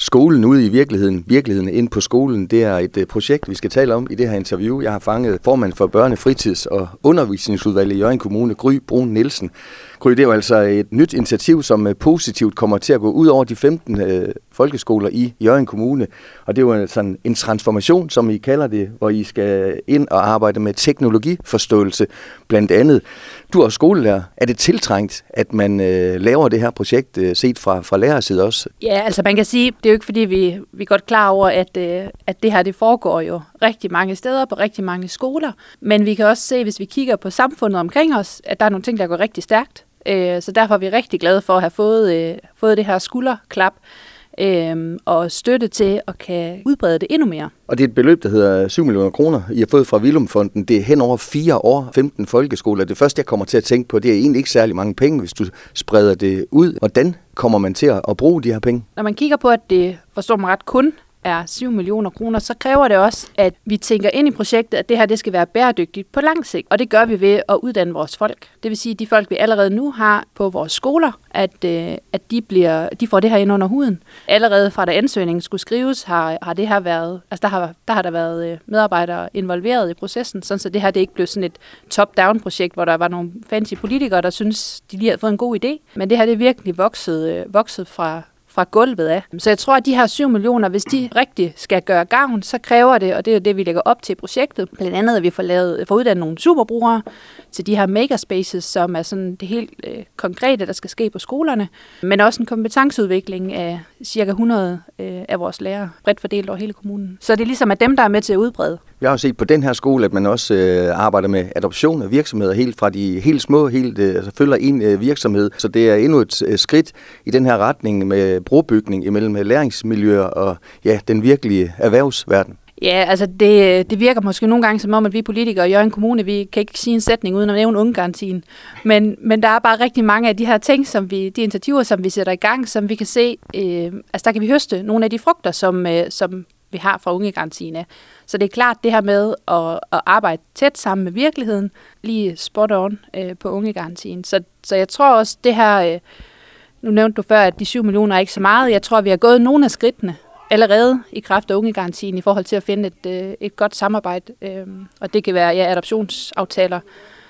skolen ude i virkeligheden, virkeligheden ind på skolen. Det er et øh, projekt, vi skal tale om i det her interview. Jeg har fanget formand for Børne-, Fritids- og Undervisningsudvalget i Jørgen Kommune, Gry Brun Nielsen. Gry, det er jo altså et nyt initiativ, som øh, positivt kommer til at gå ud over de 15 øh, folkeskoler i Jørgen Kommune. Og det er jo sådan en transformation, som I kalder det, hvor I skal ind og arbejde med teknologiforståelse blandt andet. Du er skolelærer. Er det tiltrængt, at man øh, laver det her projekt øh, set fra, fra lærerside også? Ja, altså man kan sige, det er jo ikke fordi, vi, vi er godt klar over, at, øh, at det her det foregår jo rigtig mange steder på rigtig mange skoler. Men vi kan også se, hvis vi kigger på samfundet omkring os, at der er nogle ting, der går rigtig stærkt. Øh, så derfor er vi rigtig glade for at have fået, øh, fået det her skulderklap øh, og støtte til at kan udbrede det endnu mere. Og det er et beløb, der hedder 7 millioner kroner, I har fået fra Vilumfonden. Det er hen over fire år, 15 folkeskoler. Det første, jeg kommer til at tænke på, det er egentlig ikke særlig mange penge, hvis du spreder det ud. Hvordan kommer man til at bruge de her penge? Når man kigger på, at det, forstår man ret, kun er 7 millioner kroner, så kræver det også, at vi tænker ind i projektet, at det her det skal være bæredygtigt på lang sigt. Og det gør vi ved at uddanne vores folk. Det vil sige, at de folk, vi allerede nu har på vores skoler, at, øh, at de, bliver, de får det her ind under huden. Allerede fra da ansøgningen skulle skrives, har, har det her været, altså der har, der har der været øh, medarbejdere involveret i processen, sådan så det her det ikke blev sådan et top-down projekt, hvor der var nogle fancy politikere, der synes, de lige havde fået en god idé. Men det her det er virkelig vokset, øh, vokset fra, fra gulvet af. Så jeg tror, at de her 7 millioner, hvis de rigtig skal gøre gavn, så kræver det, og det er det, vi lægger op til i projektet, blandt andet, at vi får, lavet, får uddannet nogle superbrugere til de her makerspaces, som er sådan det helt øh, konkrete, der skal ske på skolerne, men også en kompetenceudvikling af cirka 100 øh, af vores lærere, bredt fordelt over hele kommunen. Så det er ligesom at dem, der er med til at udbrede. Jeg har set på den her skole, at man også øh, arbejder med adoption af virksomheder, helt fra de helt små, helt, øh, altså følger en øh, virksomhed. Så det er endnu et øh, skridt i den her retning med brobygning imellem øh, læringsmiljøer og ja, den virkelige erhvervsverden. Ja, altså det, øh, det virker måske nogle gange som om, at vi politikere i Jørgen Kommune, vi kan ikke sige en sætning uden at nævne ungegarantien. Men, men der er bare rigtig mange af de her ting, som vi, de initiativer, som vi sætter i gang, som vi kan se, øh, altså der kan vi høste nogle af de frugter, som, øh, som vi har fra ungegarantien af. Så det er klart det her med at, at arbejde tæt sammen med virkeligheden, lige spot on øh, på ungegarantien. Så, så jeg tror også det her, øh, nu nævnte du før, at de 7 millioner er ikke så meget. Jeg tror, vi har gået nogle af skridtene allerede i kraft af ungegarantien i forhold til at finde et, øh, et godt samarbejde. Øh, og det kan være ja, adoptionsaftaler,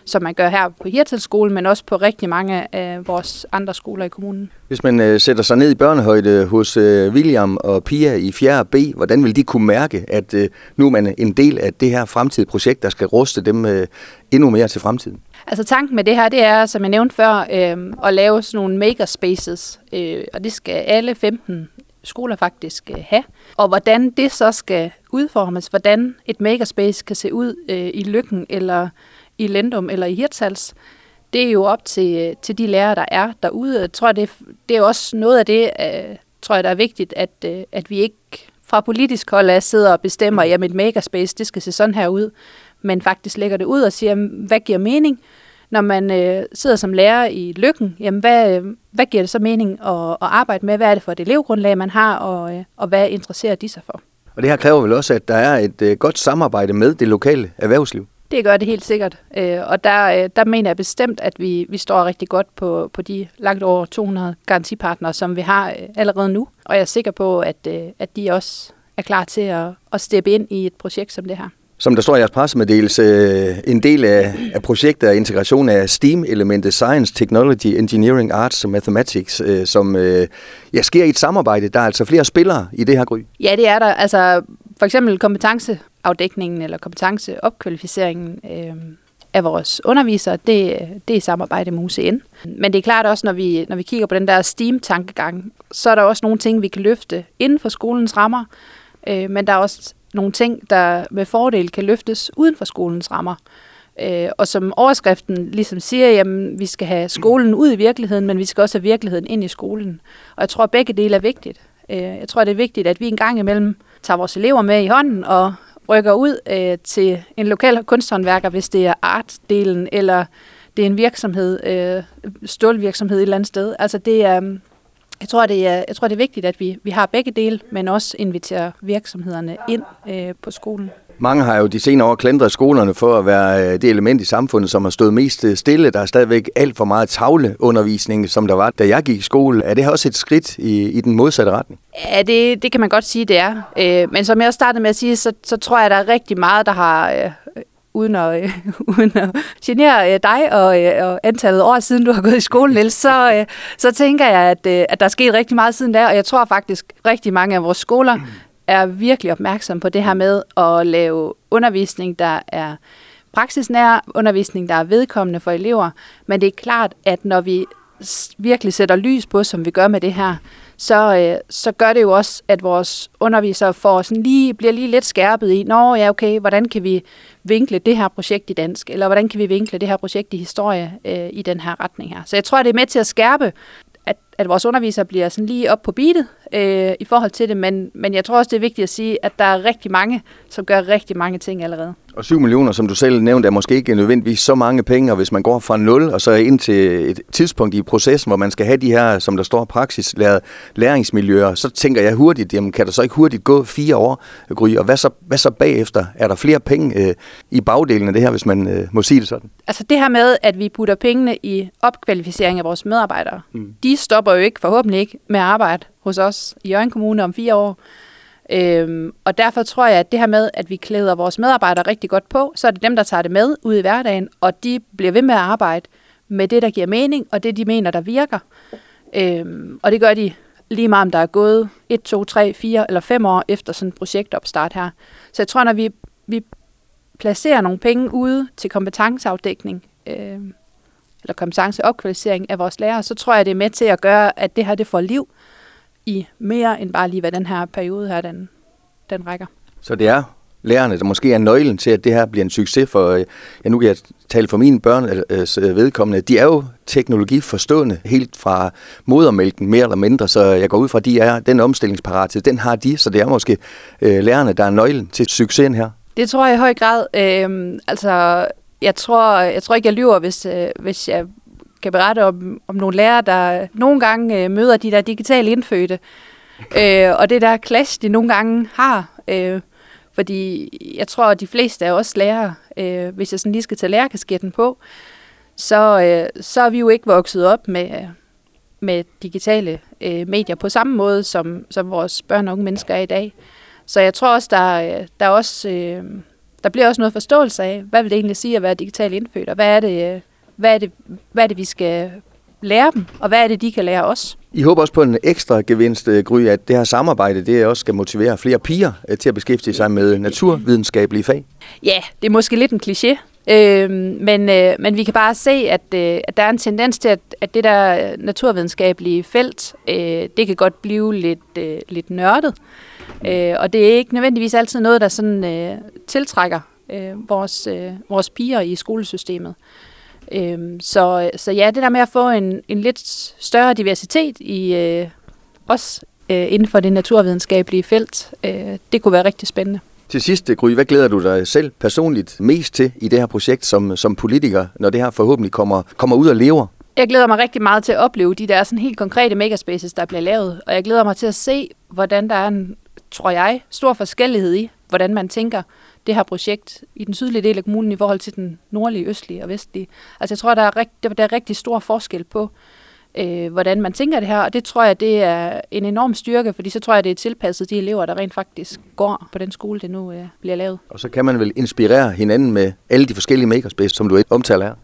som man gør her på Hirtals men også på rigtig mange af vores andre skoler i kommunen. Hvis man øh, sætter sig ned i børnehøjde hos øh, William og Pia i 4. B, hvordan vil de kunne mærke, at øh, nu er man en del af det her fremtidige projekt, der skal ruste dem øh, endnu mere til fremtiden? Altså tanken med det her, det er, som jeg nævnte før, øh, at lave sådan nogle makerspaces, øh, og det skal alle 15 skoler faktisk øh, have. Og hvordan det så skal udformes, hvordan et makerspace kan se ud øh, i Lykken, eller i Lendum, eller i Hirtshals, det er jo op til, til de lærere, der er derude. Jeg tror, det, det er også noget af det, øh, tror jeg, der er vigtigt, at, øh, at vi ikke fra politisk hold af sidder og bestemmer, at et makerspace, det skal se sådan her ud, men faktisk lægger det ud og siger, hvad giver mening? Når man øh, sidder som lærer i Lykken, jamen hvad, hvad giver det så mening at, at arbejde med? Hvad er det for et elevgrundlag, man har, og, øh, og hvad interesserer de sig for? Og det her kræver vel også, at der er et øh, godt samarbejde med det lokale erhvervsliv? Det gør det helt sikkert. Øh, og der, øh, der mener jeg bestemt, at vi, vi står rigtig godt på, på de langt over 200 garantipartnere, som vi har øh, allerede nu. Og jeg er sikker på, at, at de også er klar til at, at steppe ind i et projekt som det her. Som der står i jeres pressemeddelelse, en del af, af projektet er integration af STEAM-elementet Science, Technology, Engineering, Arts og Mathematics, som ja, sker i et samarbejde. Der er altså flere spillere i det her gry. Ja, det er der. Altså, for eksempel afdækningen eller kompetenceopkvalificeringen øh, af vores undervisere, det, det er i samarbejde med UCN. Men det er klart også, når vi, når vi kigger på den der STEAM-tankegang, så er der også nogle ting, vi kan løfte inden for skolens rammer, øh, men der er også nogle ting, der med fordel kan løftes uden for skolens rammer. Øh, og som overskriften ligesom siger, jamen vi skal have skolen ud i virkeligheden, men vi skal også have virkeligheden ind i skolen. Og jeg tror, at begge dele er vigtigt. Øh, jeg tror, det er vigtigt, at vi en gang imellem tager vores elever med i hånden og rykker ud øh, til en lokal kunsthåndværker, hvis det er artdelen, eller det er en virksomhed, øh, stålvirksomhed et eller andet sted. Altså det er, øhm, jeg tror, det er, jeg tror, det er vigtigt, at vi, vi har begge dele, men også inviterer virksomhederne ind øh, på skolen. Mange har jo de senere år klandret skolerne for at være øh, det element i samfundet, som har stået mest øh, stille. Der er stadigvæk alt for meget tavleundervisning, som der var, da jeg gik i skole. Er det her også et skridt i, i den modsatte retning? Ja, det, det kan man godt sige, det er. Øh, men som jeg også startede med at sige, så, så tror jeg, der er rigtig meget, der har... Øh, uden at, øh, uden at genere øh, dig og, øh, og antallet år siden, du har gået i skole, Niels, så, øh, så tænker jeg, at, øh, at der er sket rigtig meget siden da, og jeg tror faktisk, rigtig mange af vores skoler er virkelig opmærksom på det her med at lave undervisning, der er praksisnær, undervisning, der er vedkommende for elever. Men det er klart, at når vi virkelig sætter lys på, som vi gør med det her, så, øh, så gør det jo også, at vores undervisere får sådan lige, bliver lige lidt skærpet i, nå ja, okay, hvordan kan vi vinkle det her projekt i dansk, eller hvordan kan vi vinkle det her projekt i historie øh, i den her retning her. Så jeg tror, det er med til at skærpe, at, at vores undervisere bliver sådan lige op på beatet, øh, i forhold til det, men, men jeg tror også, det er vigtigt at sige, at der er rigtig mange, som gør rigtig mange ting allerede. Og 7 millioner, som du selv nævnte, er måske ikke nødvendigvis så mange penge, og hvis man går fra 0 og så ind til et tidspunkt i processen, hvor man skal have de her, som der står praksis, læringsmiljøer, så tænker jeg hurtigt, jamen kan der så ikke hurtigt gå fire år, Gry, og hvad så, hvad så bagefter? Er der flere penge øh, i bagdelen af det her, hvis man øh, må sige det sådan? Altså det her med, at vi putter pengene i opkvalificering af vores medarbejdere, mm. de stopper jo ikke, forhåbentlig ikke, med at arbejde hos os i Jørgen Kommune om fire år. Øhm, og derfor tror jeg, at det her med, at vi klæder vores medarbejdere rigtig godt på, så er det dem, der tager det med ud i hverdagen, og de bliver ved med at arbejde med det, der giver mening, og det, de mener, der virker. Øhm, og det gør de lige meget, om der er gået 1, 2, 3, 4 eller 5 år efter sådan et projektopstart her. Så jeg tror, når vi, vi placerer nogle penge ude til kompetenceafdækning, øh, eller kompetenceopkvalificering af vores lærere, så tror jeg, det er med til at gøre, at det her det får liv i mere end bare lige, hvad den her periode her, den, den rækker. Så det er lærerne, der måske er nøglen til, at det her bliver en succes for, øh, ja nu kan jeg tale for mine børn øh, vedkommende, de er jo teknologiforstående helt fra modermælken mere eller mindre, så jeg går ud fra, at de er den omstillingsparathed, den har de, så det er måske øh, lærerne, der er nøglen til succesen her. Det tror jeg i høj grad. Øh, altså, jeg tror, jeg tror ikke, jeg lyver, hvis, øh, hvis jeg kan berette om, om nogle lærere, der nogle gange øh, møder de der digitale indfødte, øh, og det der clash, de nogle gange har. Øh, fordi jeg tror, at de fleste er også lærere, øh, hvis jeg sådan lige skal tage lærerkasketten på, så, øh, så er vi jo ikke vokset op med, med digitale øh, medier på samme måde, som, som vores børn og unge mennesker er i dag. Så jeg tror også, der, der, er også, øh, der bliver også noget forståelse af, hvad vil det egentlig sige at være digital indfødt, og hvad er det, øh, hvad er det, hvad er det vi skal lære dem, og hvad er det, de kan lære os. I håber også på en ekstra gevinst, øh, Gry, at det her samarbejde det også skal motivere flere piger øh, til at beskæftige sig med naturvidenskabelige fag? Ja, det er måske lidt en kliché, øh, men, øh, men vi kan bare se, at, øh, at der er en tendens til, at, at det der naturvidenskabelige felt, øh, det kan godt blive lidt, øh, lidt nørdet. Øh, og det er ikke nødvendigvis altid noget, der sådan øh, tiltrækker øh, vores, øh, vores piger i skolesystemet. Øh, så, så ja, det der med at få en, en lidt større diversitet i øh, os øh, inden for det naturvidenskabelige felt, øh, det kunne være rigtig spændende. Til sidst, Gry, hvad glæder du dig selv personligt mest til i det her projekt som, som politiker, når det her forhåbentlig kommer, kommer ud og lever? Jeg glæder mig rigtig meget til at opleve de der sådan helt konkrete megaspaces, der bliver lavet. Og jeg glæder mig til at se, hvordan der er en, tror jeg, stor forskellighed i, hvordan man tænker det her projekt i den sydlige del af kommunen i forhold til den nordlige, østlige og vestlige. Altså jeg tror, der er, rigt, der er rigtig stor forskel på, øh, hvordan man tænker det her, og det tror jeg, det er en enorm styrke, fordi så tror jeg, det er tilpasset de elever, der rent faktisk går på den skole, det nu øh, bliver lavet. Og så kan man vel inspirere hinanden med alle de forskellige makerspace, som du omtaler her?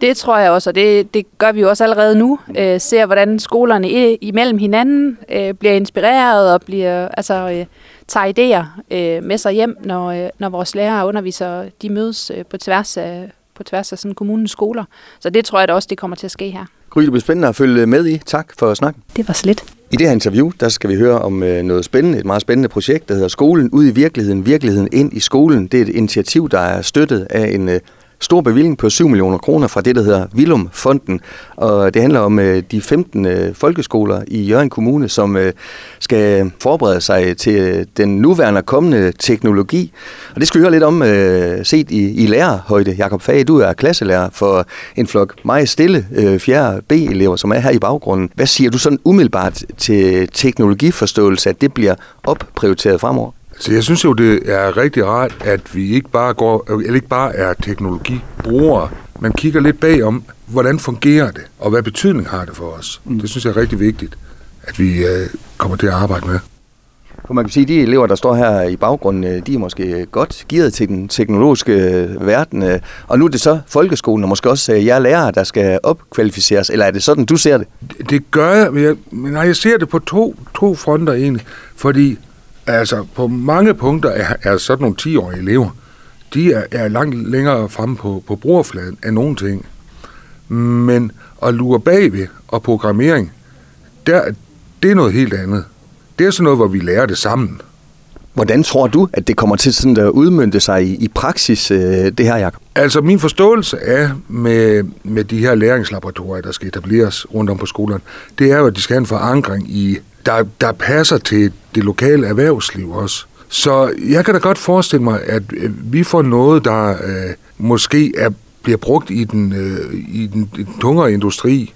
Det tror jeg også, og det, det gør vi jo også allerede nu. Øh, ser, hvordan skolerne imellem hinanden øh, bliver inspireret og bliver, altså, øh, tager idéer øh, med sig hjem, når, øh, når vores lærere og undervisere de mødes øh, på tværs af på tværs af sådan kommunens skoler. Så det tror jeg da også, det kommer til at ske her. Gry, det bliver spændende at følge med i. Tak for snakken. Det var slet. I det her interview, der skal vi høre om øh, noget spændende, et meget spændende projekt, der hedder Skolen ud i virkeligheden, virkeligheden ind i skolen. Det er et initiativ, der er støttet af en øh, stor bevilling på 7 millioner kroner fra det, der hedder Vilum-fonden. Og det handler om øh, de 15 øh, folkeskoler i Jørgen Kommune, som øh, skal forberede sig til øh, den nuværende og kommende teknologi. Og det skal vi høre lidt om øh, set i, i lærerhøjde. Jakob Fage, du er klasselærer for en flok meget stille øh, 4. B-elever, som er her i baggrunden. Hvad siger du sådan umiddelbart til teknologiforståelse, at det bliver opprioriteret fremover? Så jeg synes jo, det er rigtig rart, at vi ikke bare, går, eller ikke bare er teknologibrugere, man kigger lidt bagom, hvordan fungerer det, og hvad betydning har det for os. Mm. Det synes jeg er rigtig vigtigt, at vi øh, kommer til at arbejde med. For man kan sige, at de elever, der står her i baggrunden, øh, de er måske godt gearet til den teknologiske øh, verden. Øh, og nu er det så folkeskolen og måske også jer lærere, der skal opkvalificeres. Eller er det sådan, du ser det? Det, gør jeg, men jeg, men jeg ser det på to, to fronter egentlig. Fordi altså, på mange punkter er, er sådan nogle 10-årige elever, de er, er langt længere fremme på, på brugerfladen af nogle ting. Men at lure bagved og programmering, der, det er noget helt andet. Det er sådan noget, hvor vi lærer det sammen. Hvordan tror du, at det kommer til sådan at udmynde sig i, i praksis, øh, det her, Jacob? Altså min forståelse er med, med de her læringslaboratorier, der skal etableres rundt om på skolerne, det er jo, at de skal have en forankring i, der, der passer til det lokale erhvervsliv også. Så jeg kan da godt forestille mig, at øh, vi får noget, der øh, måske er, bliver brugt i den, øh, i den, i den tungere industri,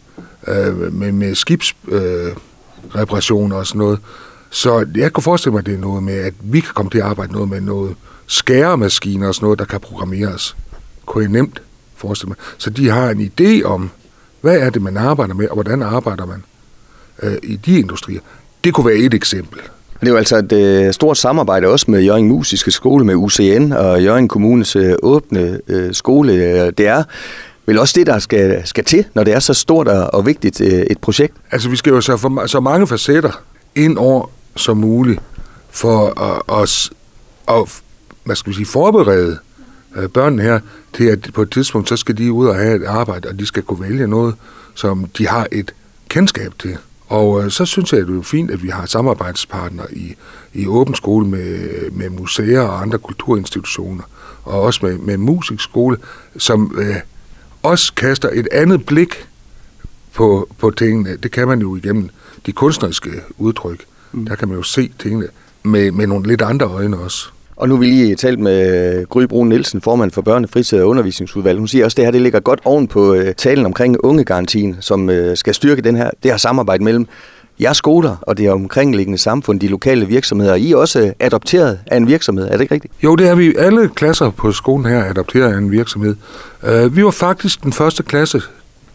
øh, med, med skibsreparationer øh, og sådan noget. Så jeg kan forestille mig, at det er noget med, at vi kan komme til at arbejde noget med noget skæremaskiner og sådan noget, der kan programmeres. Kunne jeg nemt forestille mig. Så de har en idé om, hvad er det, man arbejder med, og hvordan arbejder man øh, i de industrier. Det kunne være et eksempel. Det er jo altså et øh, stort samarbejde også med Jørgen Musiske Skole, med UCN og Jørgen Kommunes øh, åbne øh, skole. Øh, det er vel også det, der skal, skal til, når det er så stort og, og vigtigt øh, et projekt? Altså, vi skal jo så for, så mange facetter ind over som muligt for at, os at hvad skal vi sige, forberede øh, børnene her til, at på et tidspunkt, så skal de ud og have et arbejde, og de skal kunne vælge noget, som de har et kendskab til. Og øh, så synes jeg, at det er fint, at vi har samarbejdspartnere i, i åben skole med, med museer og andre kulturinstitutioner, og også med, med musikskole, som øh, også kaster et andet blik på, på tingene. Det kan man jo igennem de kunstneriske udtryk. Mm. Der kan man jo se tingene med, med nogle lidt andre øjne også. Og nu vil vi lige talt med øh, Gry Brun Nielsen, formand for Børne, Fritid og Undervisningsudvalg. Hun siger også, at det her det ligger godt oven på øh, talen omkring ungegarantien, som øh, skal styrke den her, det her samarbejde mellem jeres skoler og det omkringliggende samfund, de lokale virksomheder. I er også adopteret af en virksomhed, er det ikke rigtigt? Jo, det er vi. Alle klasser på skolen her er adopteret af en virksomhed. Vi var faktisk den første klasse,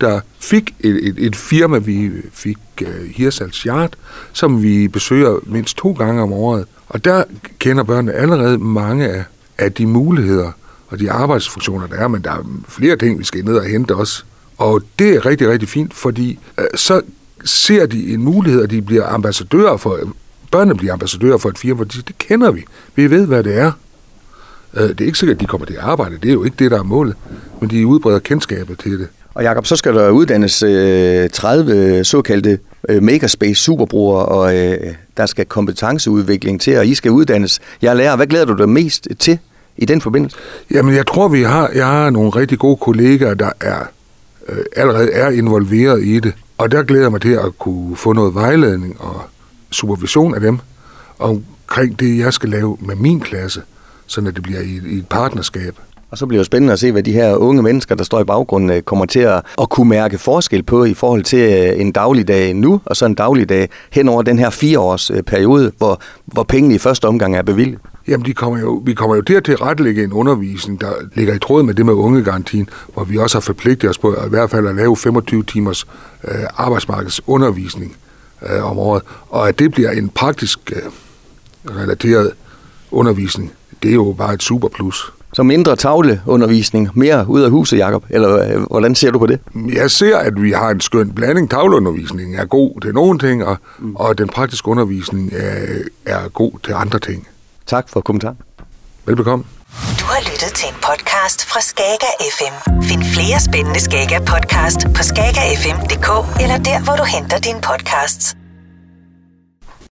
der fik et, et, et firma, vi fik øh, uh, Hirsals Yard, som vi besøger mindst to gange om året. Og der kender børnene allerede mange af, af de muligheder og de arbejdsfunktioner, der er, men der er flere ting, vi skal ned og hente også. Og det er rigtig, rigtig fint, fordi uh, så ser de en mulighed, at de bliver ambassadører for, børnene bliver ambassadører for et firma, de siger, det kender vi. Vi ved, hvad det er. Øh, det er ikke sikkert, at de kommer til at arbejde. Det er jo ikke det, der er målet. Men de udbreder kendskabet til det. Og Jakob, så skal der uddannes øh, 30 såkaldte øh, Makerspace superbrugere, og øh, der skal kompetenceudvikling til, og I skal uddannes. Jeg lærer, hvad glæder du dig mest til i den forbindelse? Jamen, jeg tror, vi har, jeg har nogle rigtig gode kollegaer, der er øh, allerede er involveret i det. Og der glæder jeg mig til at kunne få noget vejledning og supervision af dem omkring det, jeg skal lave med min klasse, så det bliver i, i et partnerskab. Og så bliver det spændende at se, hvad de her unge mennesker, der står i baggrunden, øh, kommer til at, at kunne mærke forskel på i forhold til øh, en dagligdag nu, og så en dagligdag hen over den her fireårs øh, periode, hvor, hvor pengene i første omgang er bevilget. Jamen, de kommer jo, vi kommer jo til at tilrettelægge en undervisning, der ligger i tråd med det med ungegarantien, hvor vi også har forpligtet os på at i hvert fald at lave 25 timers øh, arbejdsmarkedsundervisning øh, om året, og at det bliver en praktisk øh, relateret undervisning, det er jo bare et super plus. Så mindre tavleundervisning, mere ud af huset, Jakob? Eller øh, hvordan ser du på det? Jeg ser, at vi har en skøn blanding. Tavleundervisning er god til nogle ting, og, mm. og den praktiske undervisning er, er god til andre ting. Tak for kommentaren. Velbekomme. Du har lyttet til en podcast fra Skager FM. Find flere spændende Skager podcast på skagerfm.dk eller der, hvor du henter dine podcasts.